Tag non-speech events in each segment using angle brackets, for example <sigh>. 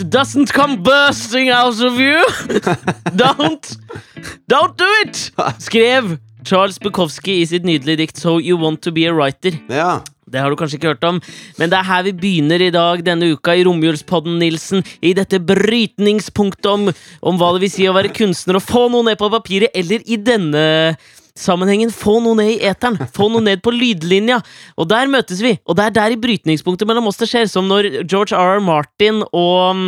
it doesn't come bursting out of you, <laughs> don't Don't do it! Skrev Charles Bukowski i sitt nydelige dikt So You Want To Be A Writer. Ja. Det har du kanskje ikke hørt om, men det er her vi begynner i dag denne uka i Romjulspodden, Nilsen. I dette brytningspunktet om, om hva det vil si å være kunstner og få noe ned på papiret, eller i denne sammenhengen få noe ned i eteren. Få noe ned på lydlinja. Og der møtes vi. Og det er der i brytningspunktet mellom oss det skjer, som når George R. R. Martin og um,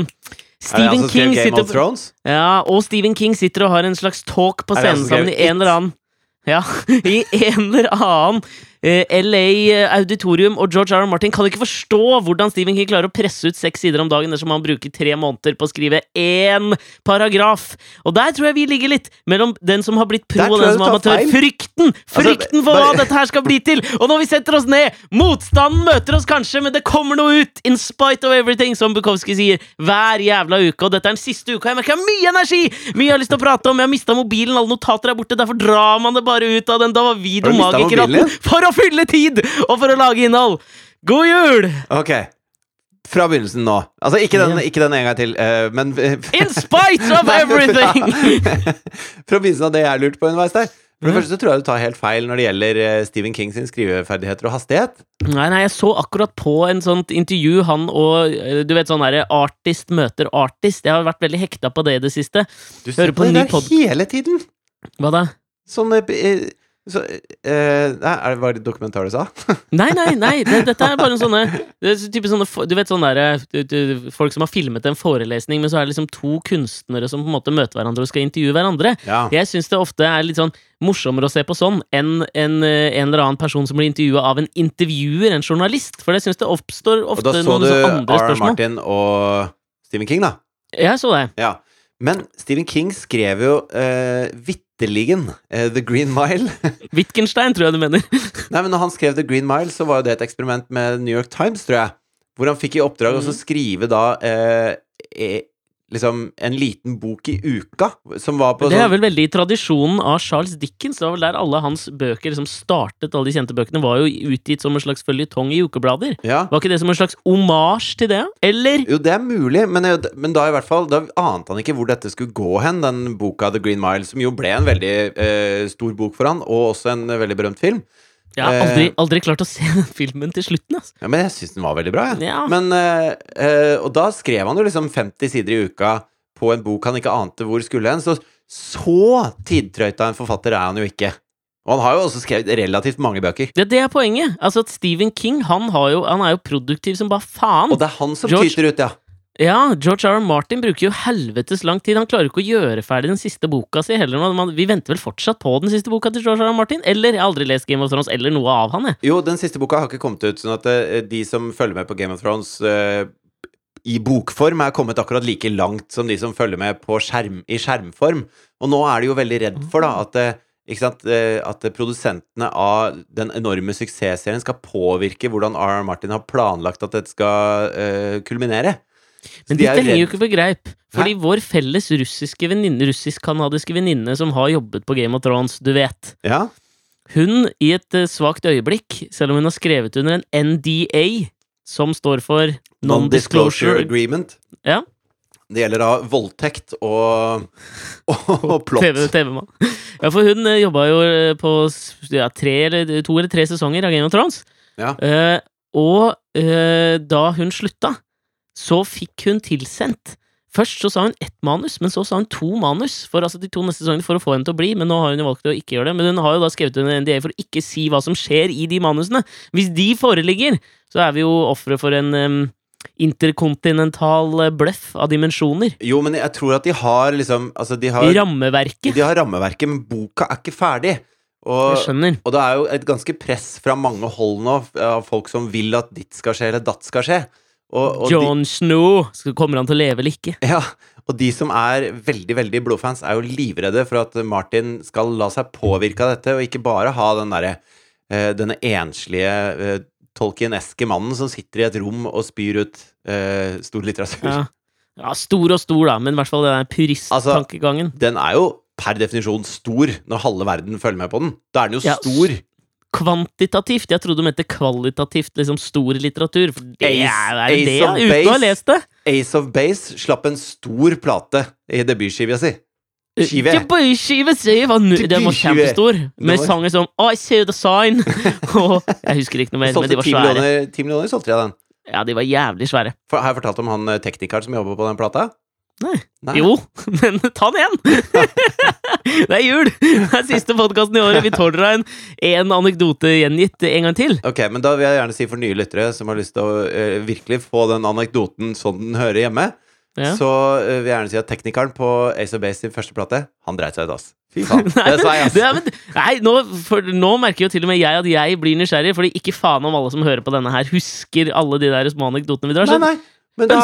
Stephen altså King sitter ja, og Stephen King sitter og har en slags talk på scenen sammen <laughs> i en eller annen Ja, i en eller annen LA Auditorium, og George R. R. Martin kan ikke forstå hvordan Stephen King klarer å presse ut seks sider om dagen dersom han bruker tre måneder på å skrive én paragraf. Og der tror jeg vi ligger litt mellom den som har blitt pro og den som er amatør. Frykten! Frykten for bare- hva dette her skal bli til! Og når vi setter oss ned Motstanden møter oss kanskje, men det kommer noe ut! In spite of everything, som Bukowski sier. Hver jævla uke. Og dette er den siste uka. Jeg merker jeg har mye energi! Mye jeg har lyst til å prate om. Jeg har mista mobilen, alle notater er borte. Derfor drar man det bare ut av den. Da var vi du videomagikeratten for å fylle tid! Og for å lage innhold. God jul! Ok. Fra begynnelsen nå. Altså, ikke den, ikke den en gang til, eh, men In spite of <laughs> everything! <laughs> Fra begynnelsen av det jeg lurte på underveis der. For det første så tror jeg du tar helt feil når det gjelder eh, Stephen King sin skriveferdigheter og hastighet. Nei, nei, jeg så akkurat på en sånt intervju, han og eh, Du vet sånn derre artist møter artist. Jeg har vært veldig hekta på det i det siste. Du ser på det ny der hele tiden! Hva da? Sånn eh, eh, så, eh, nei, er det, Var det dokumentar du sa? <laughs> Nei, nei, nei, det, dette er bare en sånne, det type sånne Du vet sånne der, du, du, Folk som har filmet en forelesning, men så er det liksom to kunstnere som på en måte møter hverandre og skal intervjue hverandre. Ja. Jeg syns det ofte er litt sånn morsommere å se på sånn enn en, eh, en eller annen person som blir intervjua av en intervjuer, en journalist. For jeg syns det oppstår Og ofte da så noen du sånne andre R. spørsmål. Martin og Stephen King, da. Jeg så det. Ja. Men Stephen King skrev jo uh, vitterligen Uh, The Green Mile. <laughs> Wittgenstein, tror jeg du mener. Nei, men når han skrev The Green Mile, så var jo det et eksperiment med New York Times, tror jeg. Hvor han fikk i oppdrag Mm. å skrive da eh, eh, liksom en liten bok i uka, som var på Det er sånn vel veldig i tradisjonen av Charles Dickens. Det var vel der alle hans bøker som startet, alle de kjente bøkene, var jo utgitt som en slags føljetong i ukeblader. Ja. Var ikke det som en slags omasj til det? Eller? Jo, det er mulig, men, men da i hvert fall Da ante han ikke hvor dette skulle gå hen, den boka The Green Mile, som jo ble en veldig eh, stor bok for han, og også en veldig berømt film. Jeg har Eh. aldri, aldri klart å se den <laughs> filmen til slutten. Altså. Ja, men jeg syns den var veldig bra. Ja. Men, eh, eh, og da skrev han jo liksom 50 sider i uka på en bok han ikke ante hvor skulle hen. Så så tidtrøyta en forfatter er han jo ikke. Og han har jo også skrevet relativt mange bøker. Det, det er poenget. Altså at Stephen King han, har jo, han er jo produktiv som bare faen. Og det er han som George- tyter ut, ja. Ja, George R. R. Martin bruker jo helvetes lang tid. Han klarer ikke å gjøre ferdig den siste boka si heller. Man, vi venter vel fortsatt på den siste boka til George R. R. Martin? Eller? Jeg har aldri lest Game of Thrones eller noe av han, jeg. Jo, den siste boka har ikke kommet ut, sånn at eh, de som følger med på Game of Thrones uh, i bokform, er kommet akkurat like langt som de som følger med på skjerm, i skjermform. Og nå er de jo veldig redd for da at eh, sant? At produsentene av den enorme suksessserien skal påvirke hvordan R. R. Martin har planlagt at dette skal uh, kulminere. Men de dette henger jo ikke på greip. Fordi vår felles russiske venninne, russisk-kanadiske venninne som har jobbet på Game of Thrones, du vet Ja, Hun, i et uh, svakt øyeblikk, selv om hun har skrevet under en NDA, som står for Non-disclosure agreement. Ja. Det gjelder da voldtekt og, og, og plott. TV TV-mann. Ja, for hun uh, jobba jo eh, på ja, tre eller, to eller tre sesonger av Game of Thrones. Ja. Uh, og uh, da hun slutta, så fikk hun tilsendt Først så sa hun ett manus, men så sa hun to manus for altså de to neste sesongene for å få henne til å bli, men nå har hun jo valgt å ikke gjøre det. Men hun har jo da skrevet under NDA for å ikke si hva som skjer i de manusene. Hvis de foreligger, så er vi jo ofre for en um, interkontinental eh, bløff av dimensjoner. Jo, men jeg tror at de har liksom Altså, de har, Rammeverket. de har rammeverket, men boka er ikke ferdig. Og, og det er jo et ganske press fra mange hold nå, av folk som vil at ditt skal skje, eller datt skal skje. Og, og de, Snow. Skal- Kommer han til å leve eller ikke? ja, og de som er veldig veldig blodfans, er jo livredde for at Martin skal la seg påvirke av dette, og ikke bare ha den der, uh, denne enslige uh, Tolkien-eske mannen som sitter i et rom og spyr ut uh, stor litteratur. Ja. ja, stor og stor, da, men i hvert fall den der purist-tankegangen. Den er jo per definisjon stor når halve verden følger med på den. Da er den jo Ja, stor. Kvantitativt. Jeg trodde du mente kvalitativt liksom stor litteratur. For det Ace- er, det Ace det, uten å ha lest det. Ace of Base slapp en stor plate i debutskiva si. Skive. Debutskive si var Den var kjempestor, med var- sanger som I see the sign <laughs> <laughs> og Jeg husker ikke noe mer, men de var 10 svære. 10 millioner solgte de av den. Ja, de var jævlig svære. For, har jeg fortalt om han eh, teknikeren som jobba på den plata? Nei. Nei. Jo, <laughs> men ta den igjen! <laughs> det er jul! Det er siste podkasten i året. Vi tåler deg en, en anekdote gjengitt en gang til. Ok, men da vil jeg gjerne si for nye lyttere som har lyst til å uh, virkelig få den anekdoten sånn den hører hjemme, Ja. så uh, vil jeg gjerne si at teknikeren på Ace of Base sin første plate, han dreit seg ut, ass. Fy <laughs> faen. Nei, Det sa jeg, men, det er, men, nei nå, for, nå merker jo til og med jeg at jeg blir nysgjerrig, fordi ikke faen om alle som hører på denne her, husker alle de der små anekdotene vi drar. Nei, nei. Er det.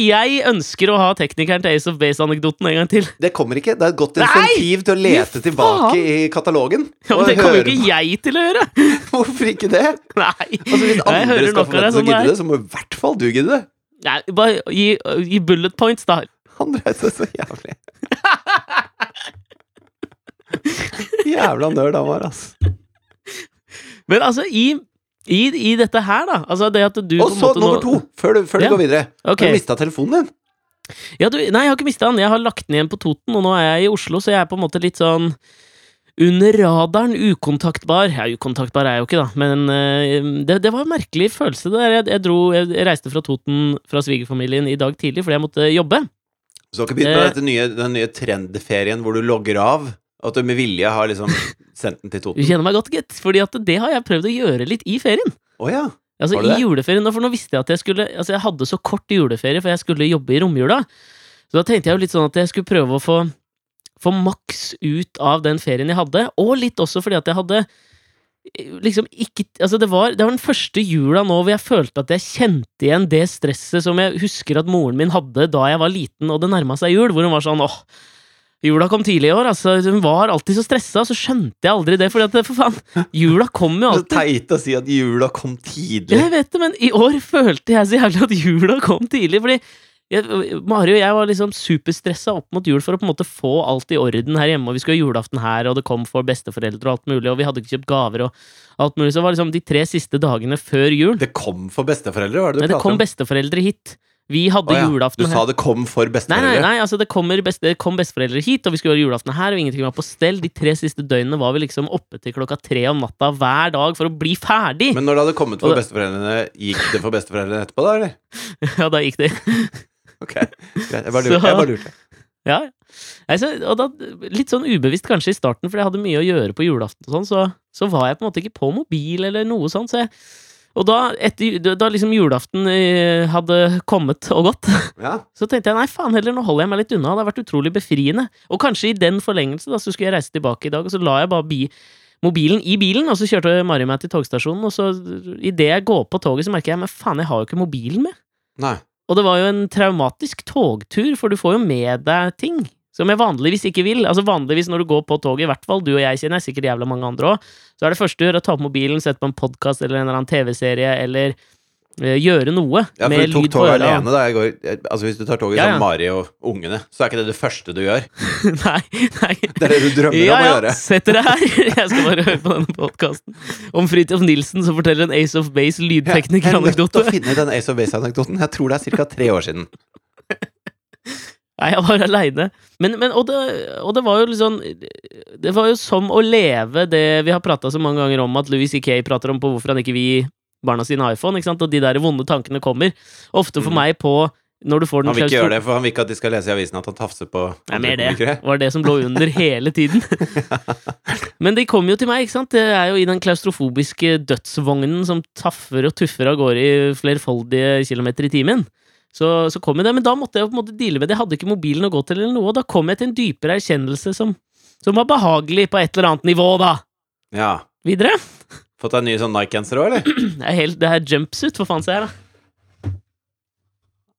Jeg ønsker å ha teknikeren til Ace of Base-anekdoten en gang til. det kommer ikke. Det er et godt Nei! insentiv til å lete tilbake i katalogen. Ja, men det kommer jo ikke jeg til å gjøre! <laughs> Hvorfor ikke det? Nei. Altså, hvis andre skal få av til å gidde det, så må i hvert fall du gidde det. Nei, bare gi, gi bullet points, da. Han dreit seg så jævlig. <laughs> Jævla nerd han var, ass. Men altså, i, i, i dette her, da Altså det at du Og så nummer to, før du, før Ja. du går videre. Ok. Har du mista telefonen din? Ja, du, nei, jeg har ikke mista den. Jeg har lagt den igjen på Toten, og nå er jeg i Oslo, så jeg er på en måte litt sånn under radaren, ukontaktbar. Ja, ukontaktbar er jeg jo ikke, da, men uh, det, det var en merkelig følelse. Det der. Jeg, jeg, dro, jeg reiste fra Toten fra svigerfamilien i dag tidlig fordi jeg måtte jobbe. Så du har ikke begynt på Eh. dette nye, den nye trendferien hvor du logger av? At du med vilje har liksom sendt den til Du kjenner meg godt, gitt. Fordi at det har jeg prøvd å gjøre litt i ferien. Oh, ja. Altså i juleferien, for nå visste jeg at jeg skulle Altså jeg hadde så kort juleferie, for jeg skulle jobbe i romjula. Så da tenkte jeg jo litt sånn at jeg skulle prøve å få Få maks ut av den ferien jeg hadde, og litt også fordi at jeg hadde eh, liksom ikke Altså det var, det var den første jula nå hvor jeg følte at jeg kjente igjen det stresset som jeg husker at moren min hadde da jeg var liten og det nærma seg jul, hvor hun var sånn åh Jula kom tidlig i år, altså. Hun var alltid så stressa, så skjønte jeg aldri det. Fordi at, for faen, jula kom jo alltid. Så teit å si at jula kom tidlig. Jeg vet det, men i år følte jeg så jævlig at jula kom tidlig. Fordi jeg, Mari og jeg var liksom superstressa opp mot jul for å på en måte få alt i orden her hjemme. Og vi skulle ha julaften her, og det kom for besteforeldre og alt mulig, og vi hadde ikke kjøpt gaver og alt mulig. Så det var liksom de tre siste dagene før jul. Det kom for besteforeldre, hva er det Nei, om? det kom om? besteforeldre hit. Vi hadde oh, ja, julaften Du sa det kom for besteforeldre? nei, nei, altså det, best, det kom besteforeldre hit, og vi skulle ha julaften her, og ingenting var på stell. De tre siste døgnene var vi liksom oppe til klokka tre om natta hver dag for å bli ferdig. Men når det hadde kommet for besteforeldrene, gikk det for besteforeldrene etterpå, da, eller? <laughs> Ja, da gikk det. Ok, greit. Jeg bare lurte. Jeg bare lurte. Ja, altså, og da, litt sånn ubevisst kanskje i starten, for jeg hadde mye å gjøre på julaften, og sånn, så, så var jeg på en måte ikke på mobil eller noe sånt. Så jeg, og da, etter, da liksom julaften eh, hadde kommet og gått, <laughs> Ja. så tenkte jeg nei, faen heller, nå holder jeg meg litt unna. Det har vært utrolig befriende. Og kanskje i den forlengelse, da, så skulle jeg reise tilbake i dag, og så la jeg bare bi mobilen i bilen, og så kjørte Mari meg til togstasjonen, og så idet jeg går på toget, så merker jeg men faen, jeg har jo ikke mobilen med. Nei. Og det var jo en traumatisk togtur, for du får jo med deg ting som jeg vanligvis ikke vil. Altså Vanligvis når du går på toget, i hvert fall du og jeg kjenner, sikkert jævla mange andre òg, så er det første du gjør, å ta opp mobilen, sette på en podkast eller en eller annen TV-serie, eller uh, gjøre noe Ja, for med du tok lyd på øra. alene da går. Altså Hvis du tar toget Ja, ja. sammen med Mari og ungene, så er ikke det det første du gjør. <laughs> nei, nei. Det er det du drømmer Ja, om å ja, gjøre. sett dere her! <laughs> Jeg skal bare høre på denne podkasten om Fridtjof Nilsen som forteller en Ace of Base Jeg er nødt til å finne den Ace of Base-anekdoten. Jeg tror det er ca. tre år siden. Nei, jeg var aleine. Men, men og, det, og det var jo liksom Det var jo som å leve det vi har prata så mange ganger om, at Louis C.K. prater om på hvorfor han ikke vil gi barna sine iPhone, ikke sant? og de der vonde tankene kommer. Ofte for Mm. meg på når du får den Han vil ikke gjøre det, for han vil ikke at de skal lese i avisen at han tafser på Nei, mer det. var det som lå under <laughs> hele tiden. <laughs> Men de kommer jo til meg, ikke sant. Det er jo i den klaustrofobiske dødsvognen som taffer og tuffer av gårde i flerfoldige kilometer i timen. Så, så kom jeg der, men da måtte jeg på en måte deale med det. Jeg hadde ikke mobilen å gå til eller noe, og da kom jeg til en dypere erkjennelse som, som var behagelig på et eller annet nivå, da. Ja. Videre. Fått deg nye sånn Nike-gensere òg, eller? <clears throat> Det er, helt, det er jumpsuit, for faen, ser jeg, da.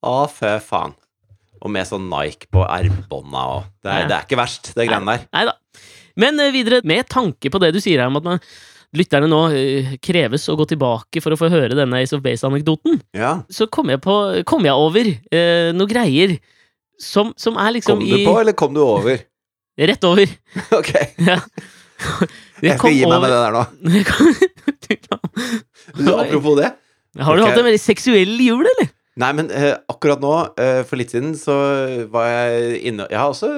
Å, fy faen. Og med sånn Nike på ermbånda og det er, Ja. det er ikke verst, det greiene der. Nei da. Men eh, videre, med tanke på det du sier her om at man, lytterne nå eh, kreves å gå tilbake for å få høre denne Ace of Base-anekdoten, Ja. så kom jeg, på, kom jeg over eh, noen greier som, som er liksom Kom du i på, eller kom du over? <laughs> Rett over. <laughs> Ok, <laughs> Ja. jeg skal gi meg med det der nå. Du, apropos det. Har du okay. hatt en veldig seksuell jul, eller? Nei, men uh, akkurat nå, uh, for litt siden, så var jeg inne Jeg har også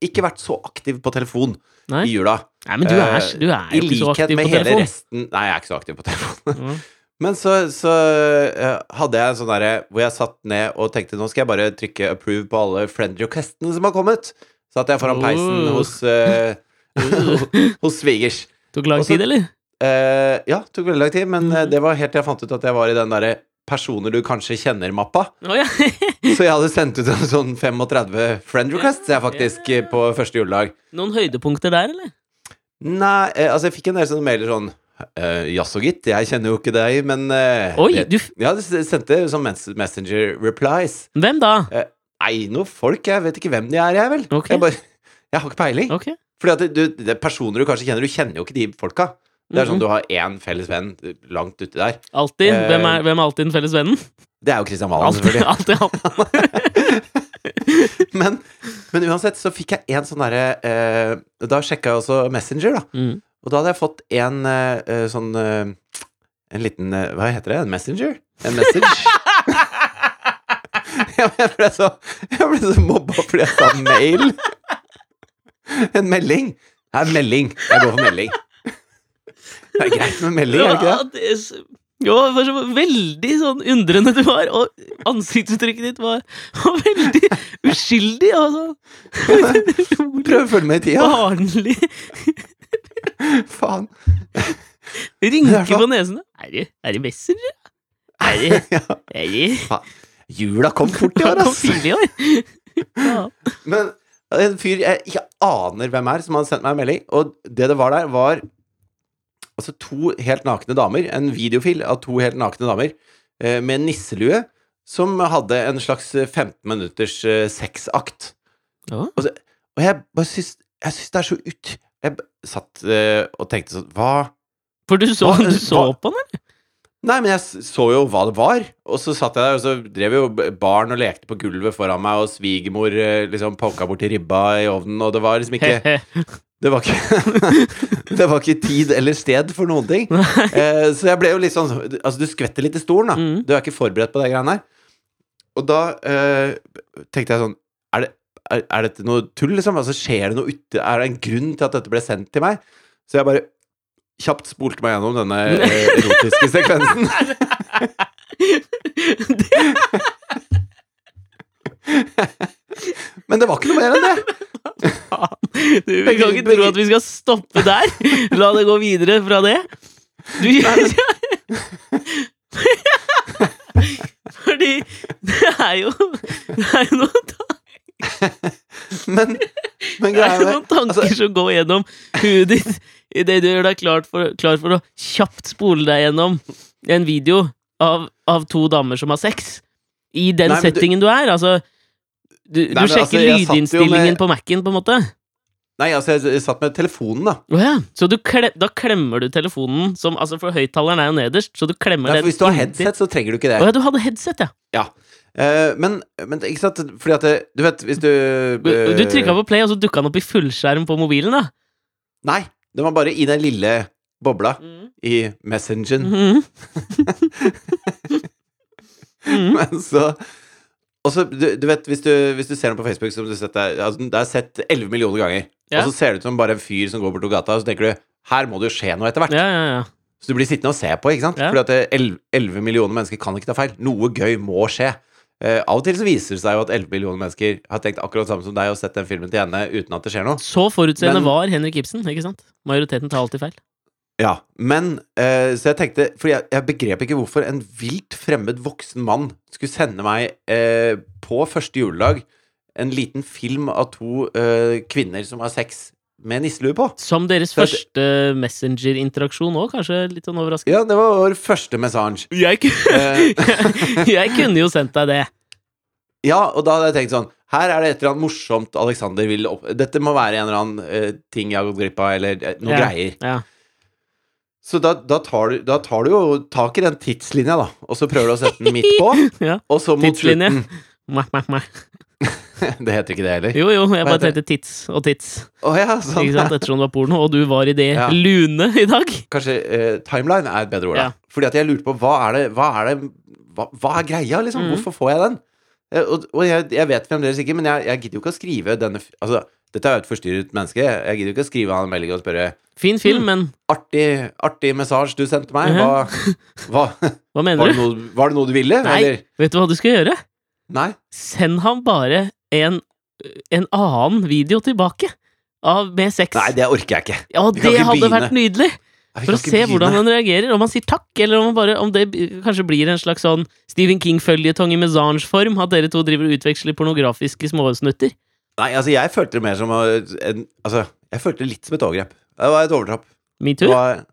ikke vært så aktiv på telefon Nei? i jula. Nei, men du er, Eh, du er I jo ikke så likhet aktiv med på hele resten Nei, jeg er ikke så aktiv på telefon. <laughs> Mm. <laughs> Men så, så eh, hadde jeg en sånn derre hvor jeg satt ned og tenkte nå skal jeg bare trykke approve på alle friend requestene som har kommet. Satt jeg foran peisen Oh. hos uh, <laughs> hos svigers. Tok lang tid, eller? Uh, ja, tok veldig lang tid, men eh, Mhm. det var helt til jeg fant ut at jeg var i den derre personer du kanskje kjenner-mappa. Oh, ja. Så jeg hadde sendt ut en sånn 35 friend requests jeg faktisk eh, på første juledag. Noen høydepunkter der, eller? Nei, eh, altså jeg fikk en del sånne mailer sånn Uh, Jaså, gitt, jeg kjenner jo ikke deg, men uh, Oi, du Ja, du sendte sånn messenger replies. Hvem da? Nei, noen folk, jeg vet ikke hvem de er, jeg, vel. Okay. Jeg, bare, jeg har ikke peiling. Okay. Fordi at du, det er personer du kanskje kjenner, du kjenner jo ikke de folka. Det er sånn Mhm. du har én felles venn langt uti der. Alltid. Uh, Hvem er, hvem er alltid den felles vennen? Det er jo Christian Valen, selvfølgelig. altid, <laughs> alltid. <laughs> <laughs> Men, men uansett så fikk jeg en sånn derre eh, Da sjekka jeg også Messenger, da. Mm. Og da hadde jeg fått en eh, eh, sånn eh, En liten eh, Hva heter det? En messenger? En message? <laughs> Jeg ble så Jeg ble så mobba fordi jeg sa mail. En melding. Det er melding. Jeg går for melding. Det er greit med melding, er det ikke Ja, det? jo, for så veldig sånn undrende du var, og ansiktsuttrykket ditt var, var veldig uskyldig sånn <laughs> Prøv å følge med i tida. barnlig. Faen. Rynker på nesene. Er det, er det Messenger? Er det, <laughs> Ja. er det Jula kom fort i år, <laughs> ass. Ja. Men en fyr jeg ikke aner hvem er, som hadde sendt meg en melding, og det det var der, var altså to helt nakne damer, en videofil av to helt nakne damer, eh, med nisselue, som hadde en slags eh, 15 minutters eh, sexakt. Ja. Og, og jeg bare syns Jeg syns det er så ut... Jeg satt uh, og tenkte sånn Hva For du så, Hva- du så hva- på den, eller? Nei, men jeg så jo hva det var. Og så satt jeg der, og så drev jo barn og lekte på gulvet foran meg, og svigermor eh, liksom poka borti ribba i ovnen, og det var liksom ikke <laughs> Det var ikke <laughs> Det var ikke tid eller sted for noen ting. Eh, så jeg ble jo litt sånn Altså, du skvetter litt i stolen, da. Mm. Du er ikke forberedt på de greiene her. Og da eh, tenkte jeg sånn Er, det, er, er dette noe tull, liksom? Altså, skjer det noe ute Er det en grunn til at dette ble sendt til meg? Så jeg bare kjapt spolte meg gjennom denne eh, erotiske sekvensen. <laughs> <laughs> Men det var ikke noe mer enn det. <laughs> Du vi kan ikke tro at vi skal stoppe der. La det gå videre fra det. Du <laughs> <laughs> Fordi det er jo Det er jo noen, tanker Men, men det er jo noen tanker altså- som går gjennom huet ditt idet du gjør deg klart for, klar for å kjapt spole deg gjennom en video av, av to damer som har sex. I den Nei, settingen du- du er. Altså Du, du altså, sjekker jeg jo lydinnstillingen med- på Mac-en, på en måte. Nei, altså, jeg, jeg satt med telefonen, da. Oh, ja. Så du kle da klemmer du telefonen som Altså, for høyttaleren er jo nederst, så du klemmer den for hvis du har headset, så trenger du ikke det. Å ja, du hadde headset, ja. Eh, men, men ikke sant, fordi at det, Du vet, hvis du Du, eh, du trykka på play, og så dukka den opp i fullskjerm på mobilen, da. Nei, den var bare i den lille bobla i Messengeren. Mhm. <laughs> <laughs> mm. Men så Og så, du, du vet, hvis du, hvis du ser noe på Facebook, som du sett der, altså, det er sett 11 millioner ganger, Ja. og så ser det ut som bare en fyr som går bortover gata, og så tenker du her må det jo skje noe etter hvert. Ja, ja, ja. Så du blir sittende og se på, ikke sant? Ja. Fordi at er 11, 11 millioner mennesker kan ikke ta feil. Noe gøy må skje. Uh, av og til så viser det seg jo at 11 millioner mennesker har tenkt akkurat samme som deg og sett den filmen til ende uten at det skjer noe. Så forutseende Men- var Henrik Ibsen, ikke sant? Majoriteten tar alltid feil. Ja, men eh, Så jeg tenkte For jeg, jeg begrep ikke hvorfor en vilt fremmed voksen mann skulle sende meg eh, på første juledag en liten film av to eh, kvinner som har sex med nisselue på. Som deres første Messenger-interaksjon òg, kanskje litt sånn overraskende. Ja, det var vår første message. Jeg, ku- Eh, <laughs> jeg kunne jo sendt deg det. ja, og da hadde jeg tenkt sånn Her er det et eller annet morsomt Alexander vil opp... Dette må være en eller annen uh, ting jeg har gått glipp av, eller uh, noe Ja. greier. Ja. Så da, da, tar du, da tar du jo tak i den tidslinja, da, og så prøver du å sette den midt på, <laughs> Ja. og så mot Tidslinje. <laughs> mwah. <laughs> Det heter ikke det heller. Jo, jo, jeg bare tenkte tits og tits. Oh, ja, sånn. Ikke sant? Ettersom det var porno, og du var i det Ja. lune i dag. Kanskje eh, timeline er et bedre ord, da. Ja. Fordi at jeg lurte på hva er det Hva er det hva, hva er greia, liksom? Mm. Hvorfor får jeg den? Eh, Og, og jeg, jeg vet fremdeles ikke, men jeg, jeg gidder jo ikke å skrive denne Altså, dette er jo et forstyrret menneske. Jeg gidder ikke å skrive han en melding og spørre Fin film, men Artig, artig messasje du sendte meg. Mhm. <laughs> Hva, hva, <laughs> hva mener var, det du? noe, var det noe du ville? Nei, Eller? vet du hva du skal gjøre? Nei? Send ham bare en, en annen video tilbake av, med sex. Nei, det orker jeg ikke. ja, det hadde begynne. vært nydelig! For å se se hvordan han reagerer. Om han sier takk, eller om, han bare, om det kanskje blir en slags sånn Stephen King-føljetong i Mesange-form. At dere to driver og utveksler pornografiske småsnutter. Nei, altså, jeg følte det mer som en, Altså, jeg følte det litt som et overgrep. Det var et overtrapp. Metoo? var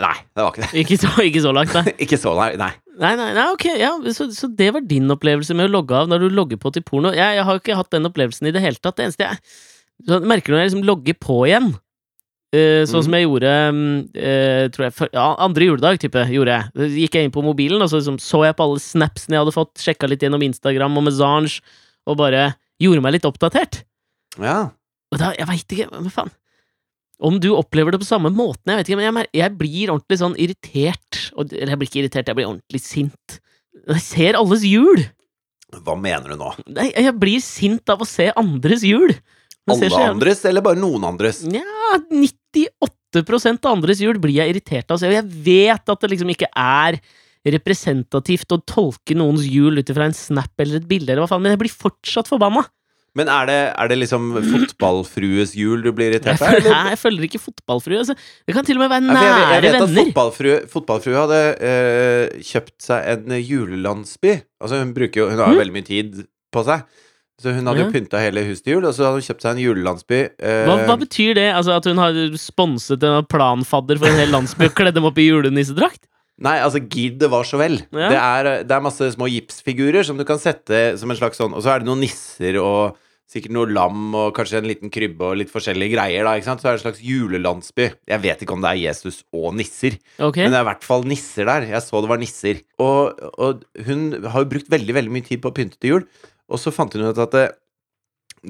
Nei, det var ikke det. Ikke, så- ikke så langt, nei. <laughs> Ikke så, nei. nei. Nei, nei, nei, ok, ja, så, så det var din opplevelse med å logge av når du logger på til porno. Jeg, jeg har jo ikke hatt den opplevelsen i det hele tatt. Det eneste jeg så jeg merker når jeg liksom logger på igjen, Uh, sånn mm. som jeg gjorde eh, tror jeg, for, ja, andre juledag, type, gjorde jeg. Så gikk jeg inn på mobilen, og så liksom, så jeg på alle snapsene jeg hadde fått, sjekka litt gjennom Instagram og Mesange, og bare gjorde meg litt oppdatert. Ja. Og da, jeg veit ikke, men faen Om du opplever det på samme måten, jeg vet ikke, men jeg, jeg blir ordentlig sånn irritert. Og, eller jeg blir ikke irritert, jeg blir ordentlig sint. Jeg ser alles jul! Hva mener du nå? Nei, jeg blir sint av å se andres jul! Det ser Alle andres, eller bare noen andres? Nja, 98 av andres jul blir jeg irritert av å se, og jeg vet at det liksom ikke er representativt å tolke noens jul ut ifra en snap eller et bilde, eller hva faen, men jeg blir fortsatt forbanna! Men er det, er det liksom fotballfrues jul du blir irritert av? eller? nei, jeg følger ikke fotballfrue. Altså. Det kan til og med være nære venner. jeg, jeg nære venner. at fotballfrue, fotballfrue hadde eh, kjøpt seg en julelandsby. Altså Hun bruker jo Hun har jo Mm. veldig mye tid på seg. Så hun hadde Ja. pynta hele huset til jul, og så hadde hun kjøpt seg en julelandsby. eh, Hva, hva betyr det? Altså At hun har sponset en planfadder for en hel landsby og kledd dem opp i julenissedrakt? Nei, altså gidd det var så vel. Ja. Det, er, det er masse små gipsfigurer som du kan sette som en slags sånn Og så er det noen nisser og sikkert noe lam og kanskje en liten krybbe og litt forskjellige greier. da, ikke sant? Så er det en slags julelandsby. Jeg vet ikke om det er Jesus og nisser. okay. Men det er i hvert fall nisser der. Jeg så det var nisser. Og, og hun har jo brukt veldig veldig mye tid på å pynte til jul. Og så fant hun ut at det,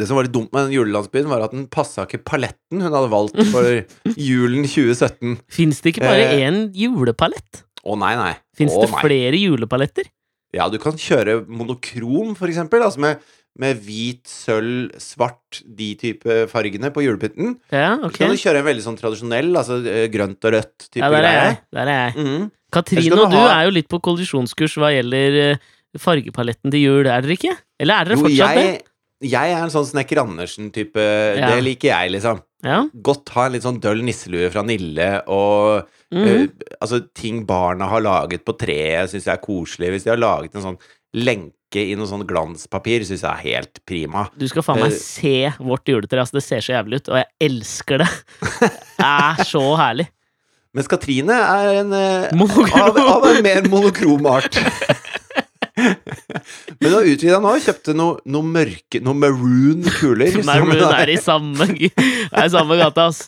det som var litt dumt med den julelandsbyen, var at den passa ikke paletten hun hadde valgt for <laughs> julen 2017. Fins det ikke bare Eh, julepalett? Å nei, nei. Fins det nei. flere julepaletter? Ja, du kan kjøre monokrom, for eksempel. Altså med, med hvit, sølv, svart, de type fargene på julepynten. Ja, Så ok. kan du kjøre en veldig sånn tradisjonell, altså eh, grønt og rødt type Ja, der er greie. jeg. Der er jeg. Mm -hmm. Katrine og du ha- er jo litt på kollisjonskurs hva gjelder eh, fargepaletten til jul, er dere ikke? Eller er dere Jo, fortsatt det? jeg, jeg er en sånn Snekker Andersen-type. Ja. Det liker jeg, liksom. Ja. Godt ha en litt sånn døll nisselue fra Nille, og mm eh, altså ting barna har laget på treet, syns jeg er koselig. Hvis de har laget en sånn lenke i noe sånn glanspapir, syns jeg er helt prima. Du skal faen meg Eh, se vårt juletre. Altså, det ser så jævlig ut, og jeg elsker det. Det er <laughs> så herlig. Mens Katrine er en eh, av, av en mer monokrom art. <laughs> Men nå har utvida nå, kjøpte noe, noe mørke Noe maroon kuler. Maroon er i samme, er i samme gata, ass.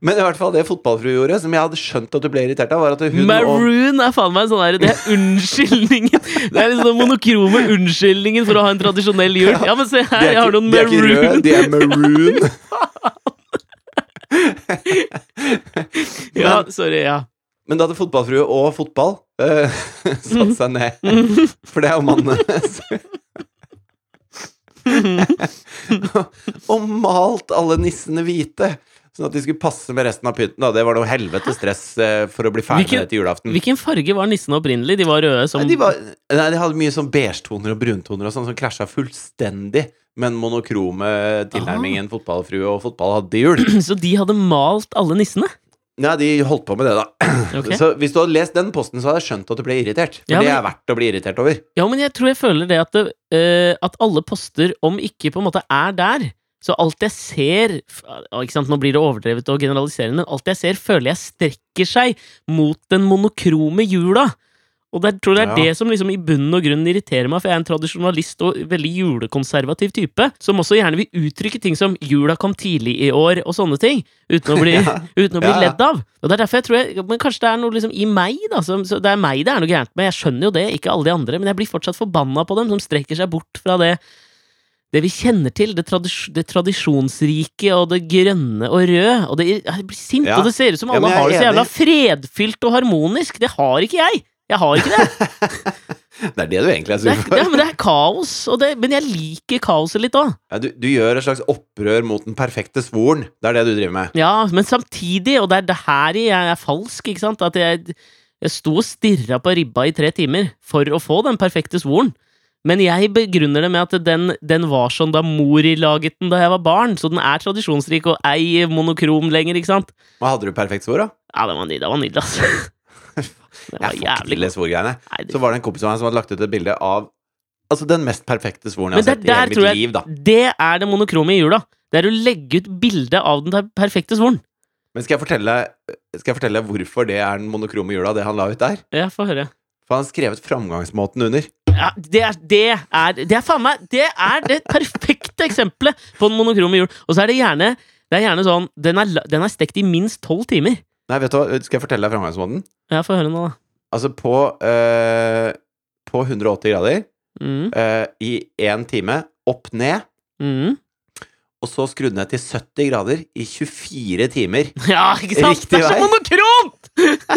Men i hvert fall det fotballfrue gjorde, som jeg hadde skjønt at du ble irritert av, var at hun Maroon er faen meg sånn der Det er unnskyldningen. Det er liksom den monokrome unnskyldningen for å ha en tradisjonell jul. Ja, men se her, er, jeg har noen noen de er ikke røde, maroon. de er maroon. <laughs> <laughs> Ja, sorry, ja. Men da hadde fotballfrue og fotball uh, <laughs> satt seg ned. For det er jo mannen hennes. og malt alle nissene hvite. Sånn at de skulle passe med resten av pynten. Det var noe helvete stress eh, for å bli ferdig Hvilken- til julaften. Hvilken farge var nissene opprinnelig? De var røde som Nei, de, var, nei, de hadde mye sånn beigetoner og bruntoner og sånn som krasja fullstendig med den monokrome tilnærmingen fotballfrue og fotball hadde til jul. <clears throat> Så de hadde malt alle nissene? Nei, de holdt på med det, da. <clears throat> Okay. Så hvis du hadde lest den posten, så hadde jeg skjønt at du ble irritert. For Ja, det er verdt å bli irritert over. Ja, men jeg tror jeg føler det at, det, uh, at alle poster, om ikke på en måte er der Så alt jeg ser ikke sant, Nå blir det overdrevet og generaliserende, men alt jeg ser, føler jeg strekker seg mot den monokrome jula. Og det, jeg tror det er Ja. det som liksom i bunn og grunn irriterer meg, for jeg er en tradisjonalist og veldig julekonservativ type, som også gjerne vil uttrykke ting som 'jula kom tidlig i år' og sånne ting, uten å bli, <laughs> Ja. uten å bli Ja, ledd av. Og det er derfor jeg tror jeg, Men kanskje det er noe liksom i meg, da. Som, så det er meg det er noe gærent med. Jeg skjønner jo det, ikke alle de andre, men jeg blir fortsatt forbanna på dem, som strekker seg bort fra det det vi kjenner til, det, tradis det tradisjonsrike og det grønne og røde. Og det, jeg blir sint, Ja. og det ser ut som alle ja, har det så jævla fredfylt og harmonisk. Det har ikke jeg! Jeg har ikke det. <laughs> Det er det du egentlig er sur for. ja, men det er kaos, men jeg liker kaoset litt òg. Ja, du, du gjør et slags opprør mot den perfekte svoren. Det er det du driver med. Ja, men samtidig, og det er det her jeg er falsk, ikke sant, at jeg, jeg sto og stirra på ribba i tre timer for å få den perfekte svoren. Men jeg begrunner det med at den, den var sånn da mor laget den da jeg var barn, så den er tradisjonsrik og ei monokrom lenger, ikke sant? Hva hadde du perfekt svor, da? Ja, det var nydelig, det var nydelig, altså. <laughs> Jeg var får ikke til svorgreiene. Det- Så var det en kompis av meg som hadde lagt ut et bilde av Altså den mest perfekte svoren jeg har det, sett i hele mitt jeg liv, da. Det er det monokrome i jula. Det er å legge ut bilde av den perfekte svoren. Men skal jeg fortelle Skal jeg fortelle hvorfor det er den monokrome jula, det han la ut der? Ja, få høre. For han har skrevet framgangsmåten under. Ja, det er, det er Det er meg Det er det perfekte eksempelet på den monokrome jul. Og så er det gjerne Det er gjerne sånn Den er, den er stekt i minst tolv timer. Nei, vet du hva, skal jeg fortelle deg framgangsmåten? Ja, få høre nå, da. Altså på øh, På 180 grader Mm, øh, i én time, opp ned, mm. og så skrudd ned til 70 grader i 24 timer. <laughs> Ja, ikke sant? Riktig det er så monokromt!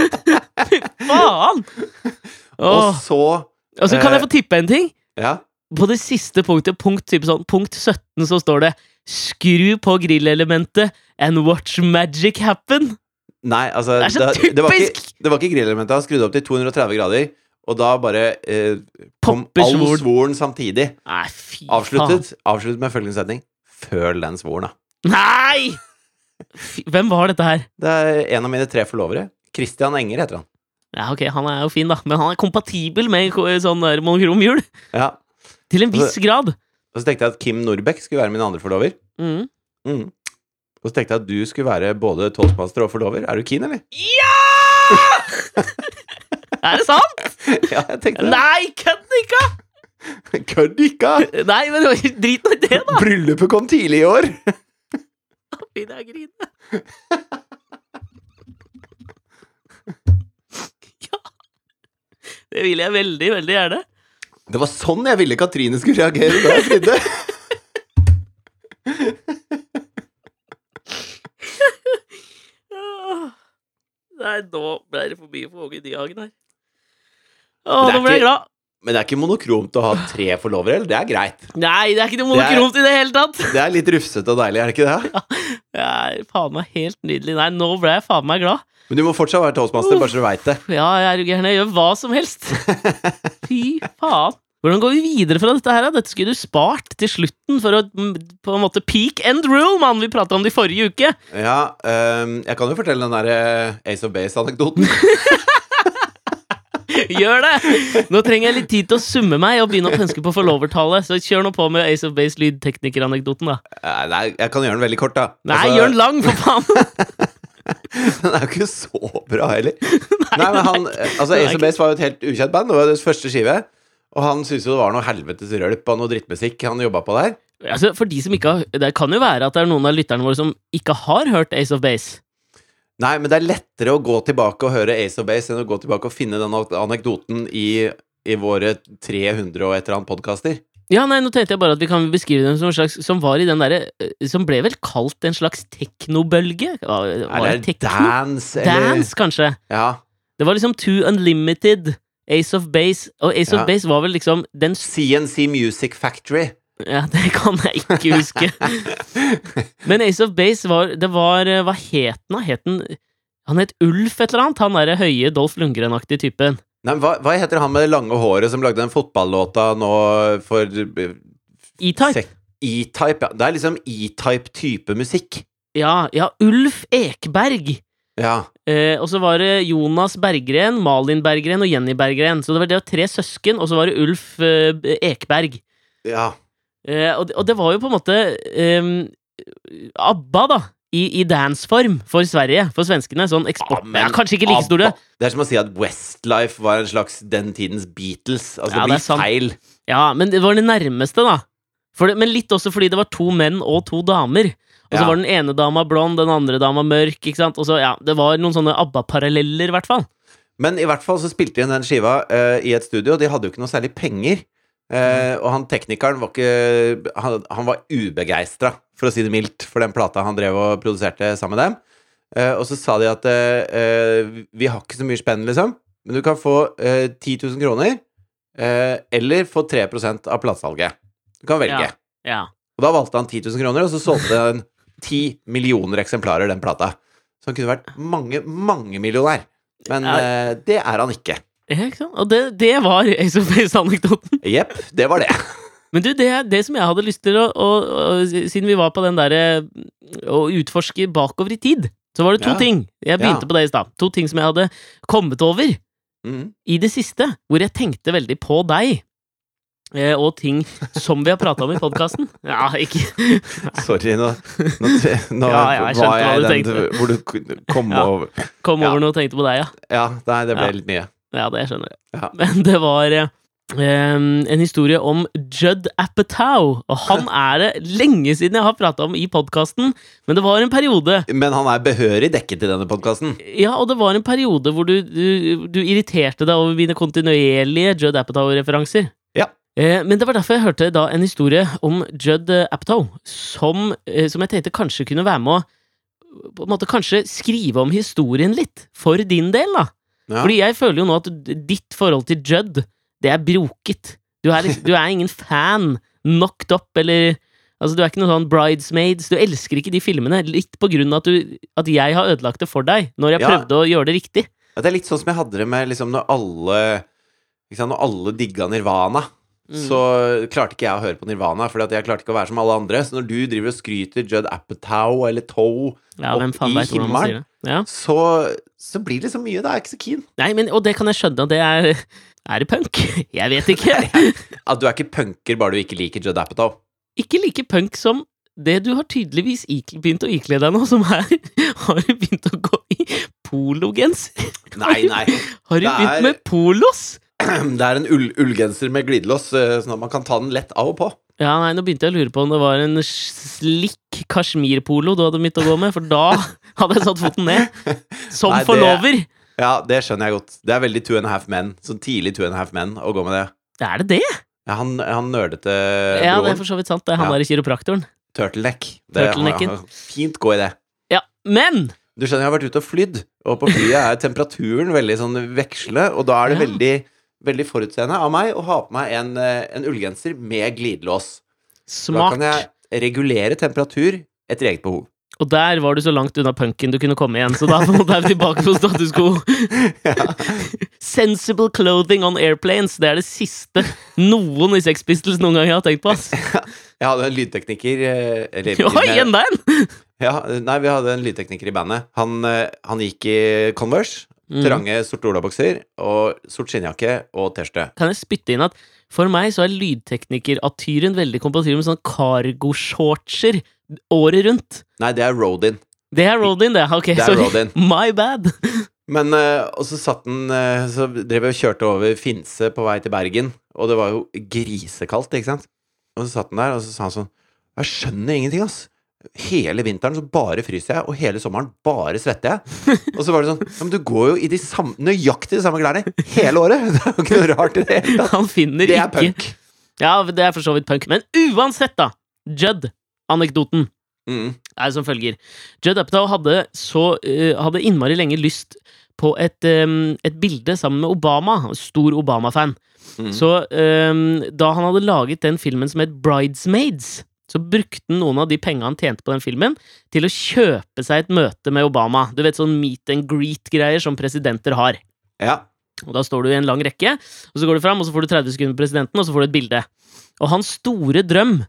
<laughs> Fy faen! <laughs> Og så Og så kan eh, jeg få tippe en ting. Ja. På det siste punktet, punkt, sånn, punkt 17, så står det Skru på grillelementet and watch magic happen. Nei, altså Det er så det, det var ikke, typisk! det var ikke grillelementet. Han skrudde opp til 230 grader, og da bare eh, kom all svoren. samtidig. Nei, fy Avsluttet, avsluttet med følgende setning. Føl den svoren, da. Nei! Fy, hvem var dette her? Det er en av mine tre forlovere. Christian Enger heter han. Ja, ok, han er jo fin, da, men han er kompatibel med sånn der monokrom hjul. Ja. Til en viss grad. Og så tenkte jeg at Kim Norbekk skulle være min andre forlover. Mm. Mm. Og så tenkte jeg at du skulle være både toastmaster og forlover. Er du keen, eller? Ja! <laughs> er det sant? ja, jeg tenkte det. Nei, kødd ikke! Kødd ikke! Nei, men drit nå i det, da! Bryllupet kom tidlig i år. Begynner jeg å grine. <laughs> Ja. Det vil jeg veldig, veldig gjerne. Det var sånn jeg ville Katrine skulle reagere da jeg fridde. <laughs> Nei, nå ble det for mye for Åge Nyhagen her. Å, nå ble jeg glad. Men det er ikke monokromt å ha tre forlovere, eller? Det er greit. Nei, det er ikke noe Det er- monokromt i det hele tatt. <laughs> Det er litt rufsete og deilig, er det ikke det? Det er faen meg helt nydelig. Nei, nå ble jeg faen meg glad. Men du må fortsatt være toastmaster, bare så du veit det. <laughs> Ja, jeg er gæren. Jeg gjør hva som helst. <laughs> Fy faen. Hvordan går vi videre fra dette her? da? Dette skulle du spart til slutten for å mm, på en måte peak and rule, mann. Vi prata om det i forrige uke. Ja, um, jeg kan jo fortelle den der eh, Ace of Base-anekdoten. <laughs> Gjør det! Nå trenger jeg litt tid til å summe meg og begynne å pønske på forlovertallet. Så kjør nå på med Ace of Base lydteknikeranekdoten, da. Eh, Nei, jeg kan gjøre den veldig kort, da. Nei, Altså, gjør den lang, for faen! <laughs> Den er jo ikke så bra heller. <laughs> Nei, men han Altså, er Ace of Base var jo et helt ukjent band. Det var deres første skive. Og han syntes jo det var noe helvetes rølp og noe drittmusikk han jobba på der. Altså, for de som ikke har Det kan jo være at det er noen av lytterne våre som ikke har hørt Ace of Base. Nei, men det er lettere å gå tilbake og høre Ace of Base enn å gå tilbake og finne den anekdoten i, i våre 300 og et eller annet podkaster. Ja, nei, nå tenkte jeg bare at vi kan beskrive dem som en slags Som var i den derre eh, Som ble vel kalt en slags teknobølge? Var, var Er det tekno? dance, eller Dance, kanskje. Ja. Det var liksom Too Unlimited, Ace of Base Og Ace Ja. of Base var vel liksom den CNC Music Factory. Ja, det kan jeg ikke huske. <laughs> Men Ace of Base var Det var Hva het den, da? Het den Han het Ulf et eller annet? Han derre høye Dolph Lundgren-aktige typen. Nei, hva, hva heter han med det lange håret som lagde den fotballåta nå for eh, E-Type. E-Type, ja. Det er liksom E-Type type musikk. Ja, ja, Ulf Ekberg. Ja. Eh, og så var det Jonas Berggren, Malin Berggren og Jenny Berggren. Så det var, det var tre søsken, og så var det Ulf eh, Ekberg. Ja. Eh, og, det- og det var jo på en måte eh, ABBA, da. I, i danceform for Sverige, for svenskene. Sånn eksport... Ja, men ja, kanskje ikke like store. Det er som å si at Westlife var en slags den tidens Beatles. Altså, Ja, det blir det feil. Ja, men det var det nærmeste, da. Det, men litt også fordi det var to menn og to damer. Og så Ja. var den ene dama blond, den andre dama mørk. ikke sant? Og så, ja, Det var noen sånne ABBA-paralleller, i hvert fall. Men i hvert fall så spilte de den skiva uh, i et studio. De hadde jo ikke noe særlig penger. Eh, og han teknikeren var ikke Han, han var ubegeistra, for å si det mildt, for den plata han drev og produserte sammen med dem. Uh, og så sa de at eh, vi har ikke så mye spenn, liksom, men du kan få uh, 10 000 kroner, eller få 3% av platesalget. Du kan velge. Ja. Ja. Og da valgte han 10 000 kroner, og så solgte han 10 millioner eksemplarer, den plata. Så han kunne vært mange, mange millionær. Men det er han ikke. Ja, ikke sant? Og det, det var Ace of Base-anekdoten. Jepp, det var det. Men du, det, det som jeg hadde lyst til å, å, å Siden vi var på den derre å utforske bakover i tid, så var det to Ja. ting. Jeg begynte Ja. på det i stad. To ting som jeg hadde kommet over Mm. i det siste, hvor jeg tenkte veldig på deg. Eh, og ting som vi har prata om i podkasten. <laughs> Ja, ikke <laughs> Sorry, nå, nå, nå <laughs> Ja, ja, jeg var jeg du den tenkte. hvor du kom Ja. over Kom Ja. over noe og tenkte på deg, ja. Ja, nei, det ble Ja. litt mye. Ja, det skjønner jeg. Ja. Men det var em, en historie om Judd Apatow. Og han <laughs> er det lenge siden jeg har prata om i podkasten, men det var en periode Men han er behørig dekket i denne podkasten. Ja, og det var en periode hvor du, du, du irriterte deg over mine kontinuerlige Judd Apatow-referanser. Ja. Uh, men det var derfor jeg hørte da en historie om Judd Apatow, som, uh, som jeg tenkte kanskje kunne være med å på en måte kanskje skrive om historien litt, for din del, da. Ja. Fordi jeg føler jo nå at ditt forhold til Judd, det er broket. Du er, liksom, du er ingen fan. Knocked up, eller Altså, du er ikke noen sånn bridesmaids. Du elsker ikke de filmene, litt på grunn av at, du, at jeg har ødelagt det for deg, når jeg Ja. prøvde å gjøre det riktig. Ja, Det er litt sånn som jeg hadde det med liksom når alle liksom, Når alle digga Nirvana, Mm. så klarte ikke jeg å høre på Nirvana, Fordi at jeg klarte ikke å være som alle andre. Så når du driver og skryter Judd Apatow eller Toe, Ja, opp i himmelen. Ja. så, så blir det så mye. Da er jeg ikke så keen. Nei, men, og det kan jeg skjønne, det er Er det punk? <laughs> Jeg vet ikke. <laughs> At du er ikke punker bare du ikke liker Judd Apatow. Ikke like punk som det du har tydeligvis begynt å ikle deg nå, som er <laughs> Har du begynt å gå i pologenser? Nei, nei. Har du begynt med polos? <clears throat> Det er en ull ullgenser med glidelås, eh, sånn at man kan ta den lett av og på. Ja, nei, nå begynte jeg å lure på om det var en slikk kasjmirpolo du hadde begynt å gå med, for da hadde jeg satt foten ned. Som Nei, det- forlover! Ja, det skjønner jeg godt. Det er veldig two and a half men. Sånn tidlig two and a half men å gå med det. Er det det? Ja, han, han nerdete Ja, det er broren. for så vidt sant. Det er han Ja. der kiropraktoren. Turtleneck. Det- Turtlenecken. Fint gå i det. Ja, men Du skjønner, jeg har vært ute og flydd, og på flyet er temperaturen veldig sånn veksle, og da er det Ja. veldig, veldig forutseende av meg å ha på meg en, eh, en ullgenser med glidelås. Da kan jeg regulere temperatur etter eget behov. Og der var du så langt unna punken du kunne komme igjen, så da <laughs> måtte vi tilbake på status quo. <laughs> Sensible clothing on airplanes, det er det siste noen i Sex Pistols noen gang har tenkt på. ass. <laughs> Jeg hadde en lydtekniker eh, eller, Oi, med- enda en! Ja, nei, vi hadde en lydtekniker i bandet. Han, eh, han gikk i Converse, Mm. trange sorte olabukser og sort skinnjakke og T-skjorte. Kan jeg spytte inn at for meg så er lydteknikeratyren veldig kompatibel med sånne cargo-shortser året rundt. Nei, det er Rodin. Det er Rodin, det. Ok, Det sorry. Rodin. <laughs> My bad. Men eh, Og så satt den eh, Så drev jeg og kjørte over Finse på vei til Bergen, og det var jo grisekaldt, ikke sant? Og så satt den der, og så sa han sånn Jeg skjønner ingenting, ass. Hele vinteren så bare fryser jeg, og hele sommeren bare svetter jeg. Og så var det sånn Ja, men du går jo i de samme, nøyaktig de samme klærne hele året! <laughs> Det er jo ikke noe rart i det hele tatt. Han finner Det er ikke punk. Ja, det er for så vidt punk. Men uansett, da. Judd-anekdoten. Mm. er som følger. Judd Apatow hadde, så, uh, hadde innmari lenge lyst på et, um, et bilde sammen med Obama. Stor Obama-fan. Mm. Så um, da han hadde laget den filmen som het Bridesmaids, så brukte han noen av de pengene han tjente på den filmen, til å kjøpe seg et møte med Obama. Du vet sånn meet and greet-greier som presidenter har. Ja. Og da står du i en lang rekke, og så går du fram, og så får du 30 sekunder med presidenten, og så får du et bilde. Og hans store drøm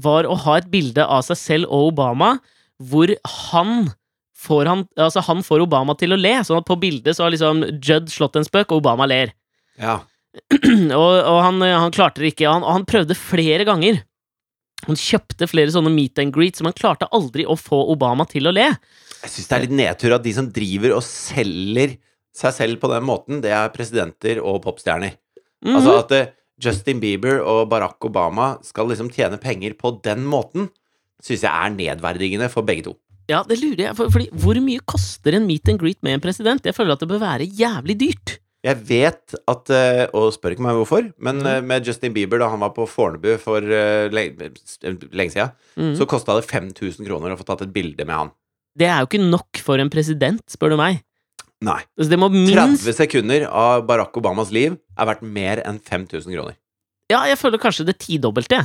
var å ha et bilde av seg selv og Obama, hvor han får, han, altså han får Obama til å le. Sånn at på bildet så har liksom Judd slått en spøk, og Obama ler. ja. <clears throat> og og han, eh, han klarte det ikke. Han, og han prøvde flere ganger. Han kjøpte flere sånne meet and greets, men han klarte aldri å få Obama til å le. Jeg syns det er litt nedtur at de som driver og selger seg selv på den måten, det er presidenter og popstjerner. Mhm. Altså at eh, Justin Bieber og Barack Obama skal liksom tjene penger på den måten, syns jeg er nedverdigende for begge to. Ja, det lurer jeg for, fordi Hvor mye koster en meet and greet med en president? Jeg føler at det bør være jævlig dyrt. Jeg vet at eh, Og spør ikke meg hvorfor, men Mhm. eh, med Justin Bieber, da han var på Fornebu for eh, lenge, lenge siden, mm. så kosta det 5000 kroner å få tatt et bilde med han. Det er jo ikke nok for en president, spør du meg. Nei. Så det må minst 30 sekunder av Barack Obamas liv er verdt mer enn 5000 kroner. Ja, jeg føler kanskje det tidobbelte.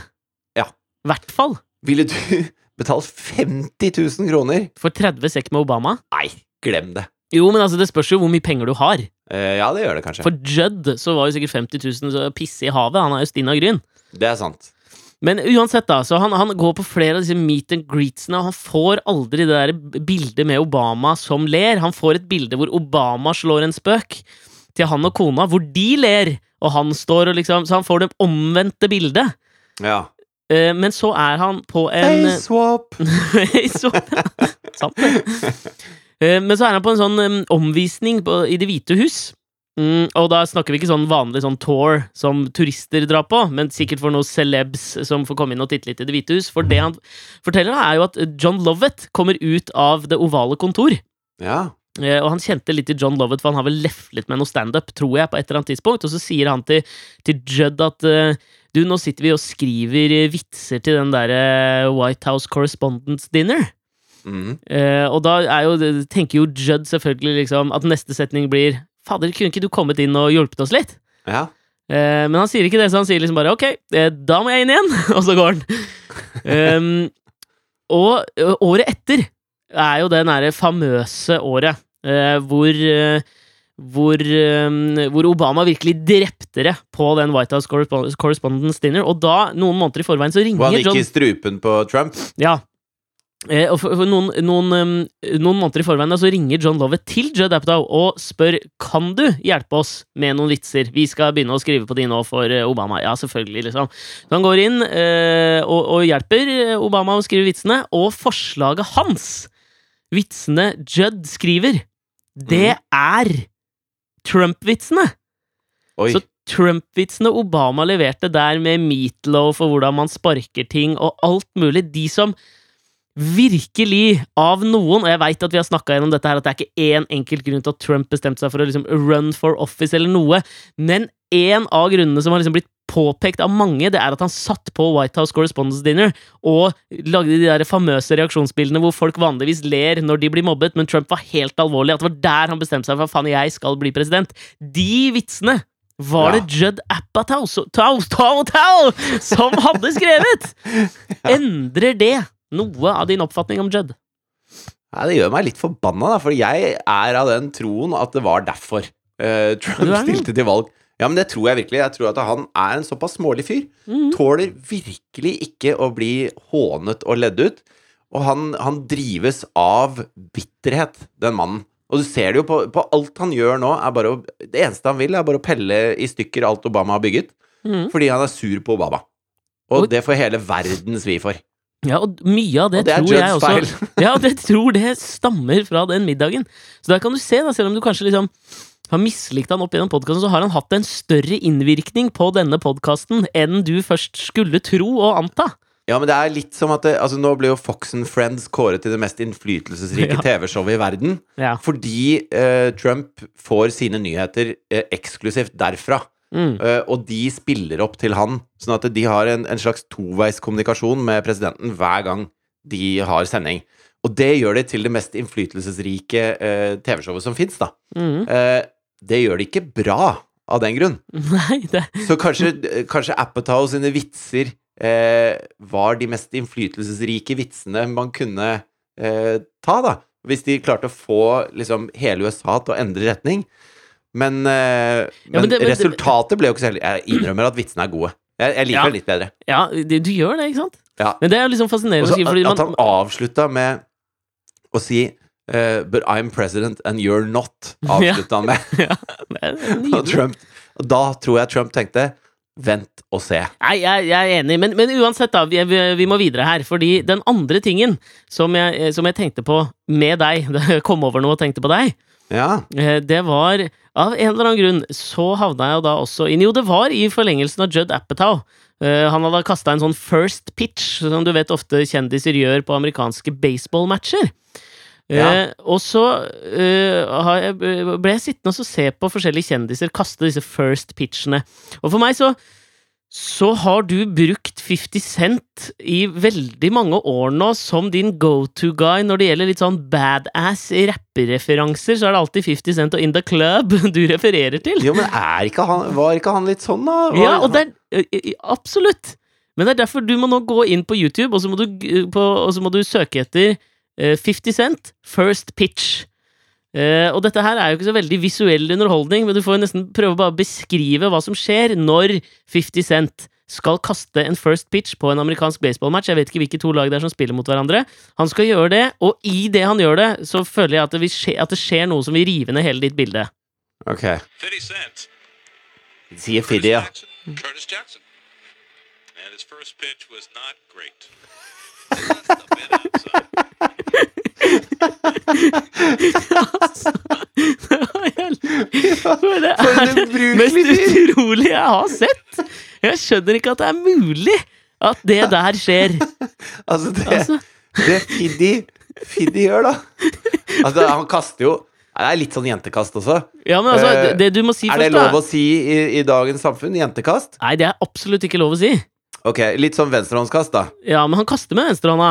Ja. hvert fall. Ville du <laughs> betalt 50 000 kroner? For 30 sekk med Obama. Nei, glem det. Jo, men altså, det spørs jo hvor mye penger du har. Eh, ja, det gjør det kanskje. For Judd så var jo sikkert 50 000 så pisse i havet. Han er jo stinn av gryn. Det er sant. Men uansett, da, så han, han går på flere av disse meet and greetsene, og han får aldri det der bildet med Obama som ler. Han får et bilde hvor Obama slår en spøk til han og kona, hvor de ler, og han står og liksom Så han får det omvendte bildet. Ja. Eh, men så er han på en Facewap! swap, <laughs> <laughs> Sant, det. Eh, Men så er han på en sånn omvisning på, i Det hvite hus. Mm, og da snakker vi ikke sånn vanlig sånn tour som turister drar på, men sikkert for noen celebs som får komme inn og titte litt i Det hvite hus. For det han forteller, da, er jo at John Lovett kommer ut av det ovale kontor. Ja. Eh, Og han kjente litt til John Lovett, for han har vel leflet med noe standup, tror jeg, på et eller annet tidspunkt. Og så sier han til, til Judd at eh, du, nå sitter vi og skriver eh, vitser til den derre White House Correspondence Dinner. Mm. Eh, og da er jo, tenker jo Judd selvfølgelig liksom at neste setning blir Fader, kunne ikke du kommet inn og hjulpet oss litt? Ja. Eh, men han sier ikke det, så han sier liksom bare ok, eh, da må jeg inn igjen, <laughs> og så går han. um, og året etter er jo det nære famøse året eh, hvor eh, hvor, um, hvor Obama virkelig drepte det på den White House Correspondence Dinner. Og da, noen måneder i forveien, så ringer Var ringer han ikke i strupen på Trump? ja. Eh, og for, for noen, noen, noen måneder i forveien da, så ringer John Lovett til Judd Apatow og spør kan du hjelpe oss med noen vitser. Vi skal begynne å skrive på de nå for eh, Obama. Ja, selvfølgelig, liksom. Så han går inn eh, og, og hjelper eh, Obama å skrive vitsene, og forslaget hans, vitsene Judd skriver, det er Trump-vitsene. Så Trump-vitsene Obama leverte der med meatloaf og hvordan man sparker ting og alt mulig, de som virkelig av noen, og jeg veit at vi har snakka gjennom dette her, at det er ikke én enkelt grunn til at Trump bestemte seg for å liksom run for office eller noe, men en av grunnene som har liksom blitt påpekt av mange, det er at han satt på White House Correspondence Dinner og lagde de der famøse reaksjonsbildene hvor folk vanligvis ler når de blir mobbet, men Trump var helt alvorlig. At det var der han bestemte seg for faen, jeg skal bli president. De vitsene var Ja. det Judd Apatow som hadde skrevet! <laughs> Endrer det noe av din oppfatning om Judd? Nei, det gjør meg litt forbanna, da, for jeg er av den troen at det var derfor uh, Trump stilte til valg. Ja, men det tror jeg virkelig. Jeg tror at han er en såpass smålig fyr. Mm. Tåler virkelig ikke å bli hånet og ledd ut. Og han, han drives av bitterhet, den mannen. Og du ser det jo på, på alt han gjør nå, er bare å Det eneste han vil, er bare å pelle i stykker alt Obama har bygget. Mm. Fordi han er sur på Obama. Og Og- det får hele verden svi for. Ja, og mye av det, det tror jeg også. <laughs> Ja, og det tror det stammer fra den middagen. Så der kan du se, da, selv om du kanskje liksom har mislikt han opp gjennom podkasten, så har han hatt en større innvirkning på denne podkasten enn du først skulle tro og anta. Ja, men det er litt som at det, altså Nå ble jo Fox and Friends kåret til det mest innflytelsesrike Ja. TV-showet i verden. Ja. Fordi eh, Trump får sine nyheter eh, eksklusivt derfra. Mm. Eh, og de spiller opp til han. Sånn at de har en, en slags toveiskommunikasjon med presidenten hver gang de har sending. Og det gjør det til det mest innflytelsesrike uh, TV-showet som fins, da. Mm. Uh, det gjør det ikke bra av den grunn. <laughs> Nei, det Så kanskje, kanskje Apatow sine vitser var de mest innflytelsesrike vitsene man kunne ta, da. Hvis de klarte å få liksom, hele USA til å endre retning. Men, eh, Ja, men men, det- men resultatet ble jo ikke så heldig. Jeg innrømmer at vitsene er gode. Jeg, jeg liker Ja. det litt bedre. Ja, det, du gjør det, ikke sant? Ja. Men det er liksom fascinerende Også, å fordi at man han avslutta med å si uh, But I'm president and you're not. <laughs> Avslutta han med. <laughs> ja, <laughs> Og. Trump, da tror jeg Trump tenkte Vent og se. Nei, jeg, jeg er enig, men, men uansett, da. Vi, vi, vi må videre her. Fordi den andre tingen som jeg, som jeg tenkte på med deg, da jeg kom over noe og tenkte på deg, Ja. Eh, Det var Av en eller annen grunn så havna jeg da også inn Jo, det var i forlengelsen av Judd Apatow. Eh, han hadde kasta en sånn first pitch, som du vet ofte kjendiser gjør på amerikanske baseballmatcher. Eh, og så eh, ble jeg sittende og se på forskjellige kjendiser kaste disse first pitchene. Og for meg så så har du brukt 50 Cent i veldig mange år nå som din go to guy når det gjelder litt sånn badass rappereferanser. Så er det alltid 50 Cent og In The Club <laughs> du refererer til. Jo, men ikke han, var ikke han litt sånn, da? Var, Ja, og det er Absolutt! Men det er derfor du må nå gå inn på YouTube, og så må du, på, så må du søke etter eh, 50 Cent First Pitch. Eh, og dette her er jo ikke så veldig visuell underholdning, men du får jo nesten prøve bare å beskrive hva som skjer når 50 Cent skal kaste en first pitch på en amerikansk baseballmatch. Jeg vet ikke hvilke to lag det er som spiller mot hverandre. Han skal gjøre det, og i det han gjør det, så føler jeg at det, vil skje, at det skjer noe som vil rive ned hele ditt bilde. Ok. 50 Cent. Sier Fiddy, ja. Curtis Jackson. And his first pitch was not great. <laughs> For det For en er det mest fyr! utrolige jeg har sett! Jeg skjønner ikke at det er mulig at det der skjer. Altså, det, Altså, det Fiddy Fiddy gjør, da Altså, han kaster jo Det er litt sånn jentekast også. ja, men altså, Eh, det, det du må si Er det lov å si i, i dagens samfunn? Jentekast? Nei, det er absolutt ikke lov å si. Ok, litt sånn venstrehåndskast, da. Ja, men han kaster med venstrehånda.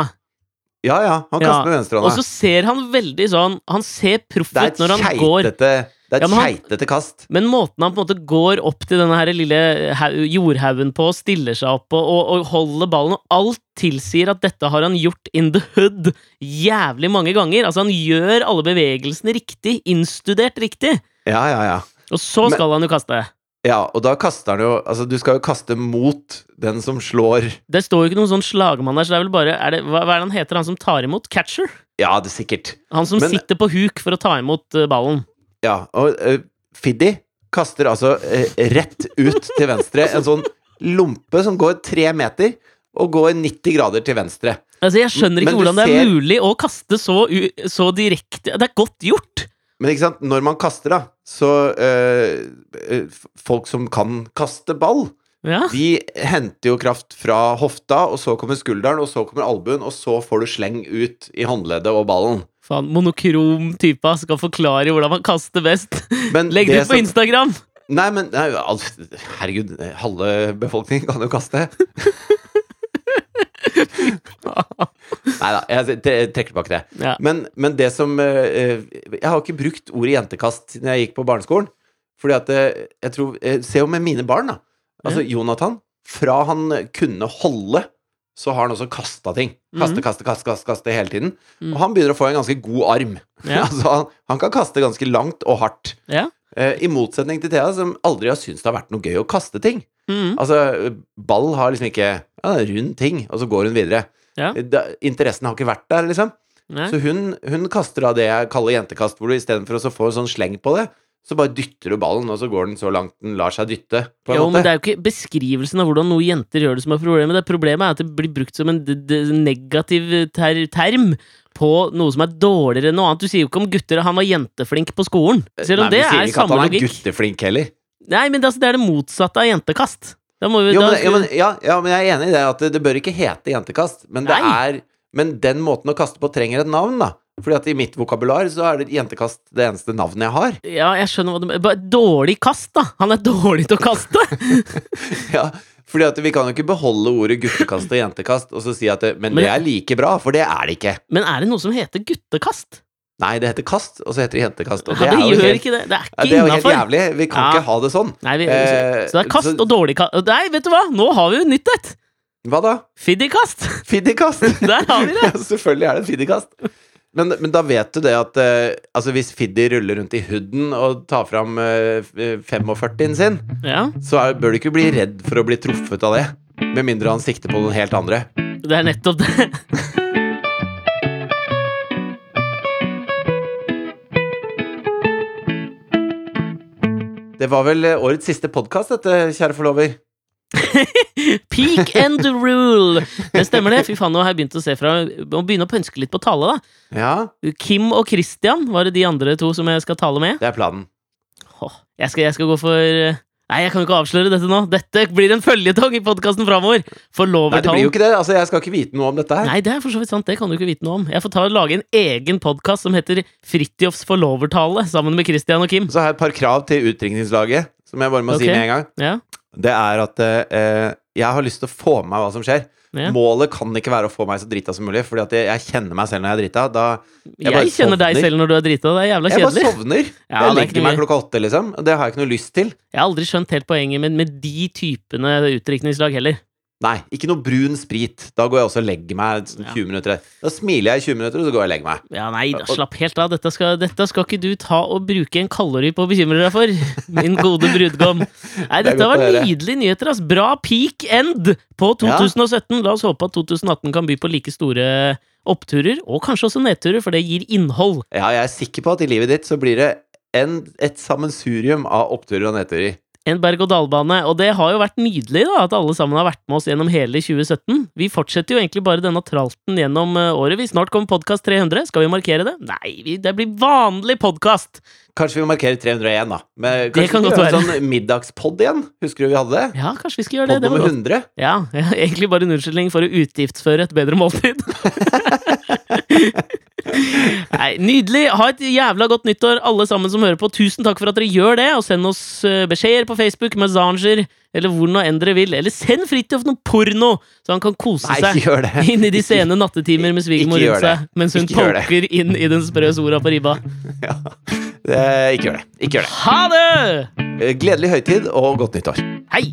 Ja ja, han kaster med Og så ser han veldig sånn Han ser proff ut når han går. Det er et ja, keitete kast. Men måten han på en måte går opp til denne her lille jordhaugen på, stiller seg opp og, og, og holder ballen, og alt tilsier at dette har han gjort in the hood jævlig mange ganger. Altså, han gjør alle bevegelsene riktig, innstudert riktig. Ja, ja, ja. Og så Men- skal han jo kaste. Ja, og da kaster han jo Altså, du skal jo kaste mot den som slår Det står jo ikke noen sånn slagmann der, så det er vel bare er det, hva, hva er det han heter, han som tar imot? Catcher? Ja, det er sikkert. Han som Men- sitter på huk for å ta imot uh, ballen. Ja, og uh, Fiddy kaster altså uh, rett ut til venstre en sånn lompe som går tre meter, og går 90 grader til venstre. Altså, Jeg skjønner ikke hvordan det er mulig å kaste så, så direkte Det er godt gjort! Men ikke sant, når man kaster, da, så eh, Folk som kan kaste ball, Ja. de henter jo kraft fra hofta, og så kommer skulderen, og så kommer albuen, og så får du sleng ut i håndleddet og ballen. Faen, monokrom type skal forklare hvordan man kaster best. Men Legg det ut på som- Instagram! Nei, men nei, Herregud, halve befolkningen kan jo kaste. Nei da, jeg trekker tilbake det. Ja. Men, men det som eh, Jeg har ikke brukt ordet jentekast siden jeg gikk på barneskolen. Fordi at eh, jeg tror eh, Se jo med mine barn, da. Altså Jonathan. Fra han kunne holde, så har han også kasta ting. Kaste, mm. kaste, kaste, kaste, kaste hele tiden. Mm. Og han begynner å få en ganske god arm. Ja. <laughs> altså, han, han kan kaste ganske langt og hardt. Ja. Eh, I motsetning til Thea, som aldri har syntes det har vært noe gøy å kaste ting. Mm. Altså, ball har liksom ikke Ja, er rund ting, og så går hun videre. Ja. Da, interessen har ikke vært der, liksom. Nei. Så hun, hun kaster av det jeg kaller jentekast, hvor du istedenfor å få en sånn sleng på det, så bare dytter du ballen, og så går den så langt den lar seg dytte, på en Jo, men det er jo ikke beskrivelsen av hvordan noen jenter gjør det som er problemet. Det Problemet er at det blir brukt som en negativ ter term på noe som er dårligere enn noe annet. Du sier jo ikke om gutter Han var jenteflink på skolen. Selv om Nei, det vi sier er ikke at samme han er gutteflink heller. Nei, men det, altså, det er det motsatte av jentekast. Da må vi Jo, da, ja, men, ja, ja, men jeg er enig i det, at det, det bør ikke hete jentekast. Men, det er, men den måten å kaste på trenger et navn, da. Fordi at i mitt vokabular så er det jentekast det eneste navnet jeg har. Ja, jeg skjønner hva du mener. Dårlig kast, da! Han er dårlig til å kaste! <laughs> Ja, fordi at vi kan jo ikke beholde ordet guttekast og jentekast og så si at det, Men Men- det er like bra, for det er det ikke. Men er det noe som heter guttekast? Nei, det heter kast, og så heter det jentekast. Og Ja, det det er jo gjør helt, ikke det. Det er ja, ikke det er jo helt jævlig. Vi kan Ja. ikke ha det sånn. Nei, vi, Eh, så det er kast så- og dårlig kast. Nei, vet du hva! Nå har vi jo nytt et! Hva da? Fiddykast! <laughs> Fiddykast! <laughs> Der har vi det! Ja, <laughs> selvfølgelig er det fiddikast. Men, men da vet du det at uh, altså hvis Fiddy ruller rundt i hooden og tar fram uh, 45-en sin, Ja, så er, bør du ikke bli redd for å bli truffet av det. Med mindre han sikter på noen helt andre. det er nettopp det. Det var vel eh, årets siste podkast, dette, kjære forlover. <laughs> Peak and rule! Det stemmer, det. Fy faen, nå har jeg begynt å se fra Må begynne å pønske litt på tale, da. Ja, Kim og Christian var det de andre to som jeg skal tale med. det er planen. Åh, jeg, skal, jeg skal gå for eh, Nei, jeg kan jo ikke avsløre dette nå. Dette blir en føljetong i podkasten framover. Nei, det blir jo ikke det. Altså, jeg skal ikke vite noe om dette her. Nei, det er for så vidt sant. Det kan du ikke vite noe om. Jeg får ta og lage en egen podkast som heter Fridtjofs forlovertale, sammen med Christian og Kim. Så har jeg et par krav til utdrikningslaget, som jeg bare må si med en gang. Ja. det er at eh, jeg har lyst til å få med meg hva som skjer. Ja. Målet kan ikke være å få meg så drita som mulig, Fordi at jeg, jeg kjenner meg selv når jeg er drita. Da Jeg, jeg kjenner deg selv når du er drita. Det er jævla kjedelig. Jeg bare sovner. <laughs> Ja, jeg legger meg klokka åtte, liksom. Det har jeg ikke noe lyst til. Jeg har aldri skjønt helt poenget med, med de typene utdrikningslag heller. Nei, ikke noe brun sprit. Da går jeg også og legger meg sånn Ja. 20 minutter. Da smiler jeg i 20 minutter, og så går jeg og legger meg. Ja, nei, da, slapp helt av. Dette skal, dette skal ikke du ta og bruke en kalori på å bekymre deg for, <laughs> min gode brudgom. Nei, dette var nydelige nyheter, ass. Bra peak end på 2017. La oss håpe at 2018 kan by på like store oppturer, og kanskje også nedturer, for det gir innhold. Ja, jeg er sikker på at i livet ditt så blir det en, et sammensurium av oppturer og nedturer. En berg-og-dal-bane, og det har jo vært nydelig da, at alle sammen har vært med oss gjennom hele 2017. Vi fortsetter jo egentlig bare denne tralten gjennom eh, året. Vi snart kommer podkast 300. Skal vi markere det? Nei, det blir vanlig podkast! Kanskje vi markerer 301, da. Men Det kanskje kan vi gjøre en sånn middagspod igjen? Husker du vi hadde det? Ja, kanskje vi skal gjøre det. Pod det nummer 100? Ja, ja, <laughs> egentlig bare en unnskyldning for å utgiftsføre et bedre måltid. <laughs> Nei, Nydelig! Ha et jævla godt nyttår, alle sammen som hører på. Tusen takk for at dere gjør det, og send oss eh, beskjeder på Facebook, Mazanger, eller hvor nå enn dere vil. Eller send Fridtjof noe porno, så han kan kose Nei, seg det. inn i de sene nattetimer med svigermor rundt seg, mens hun poker inn i den sprø sora på ribba. <laughs> Ja. Det, ikke gjør det. Ikke gjør det. Ha det! Eh, Gledelig høytid og godt nyttår. Hei!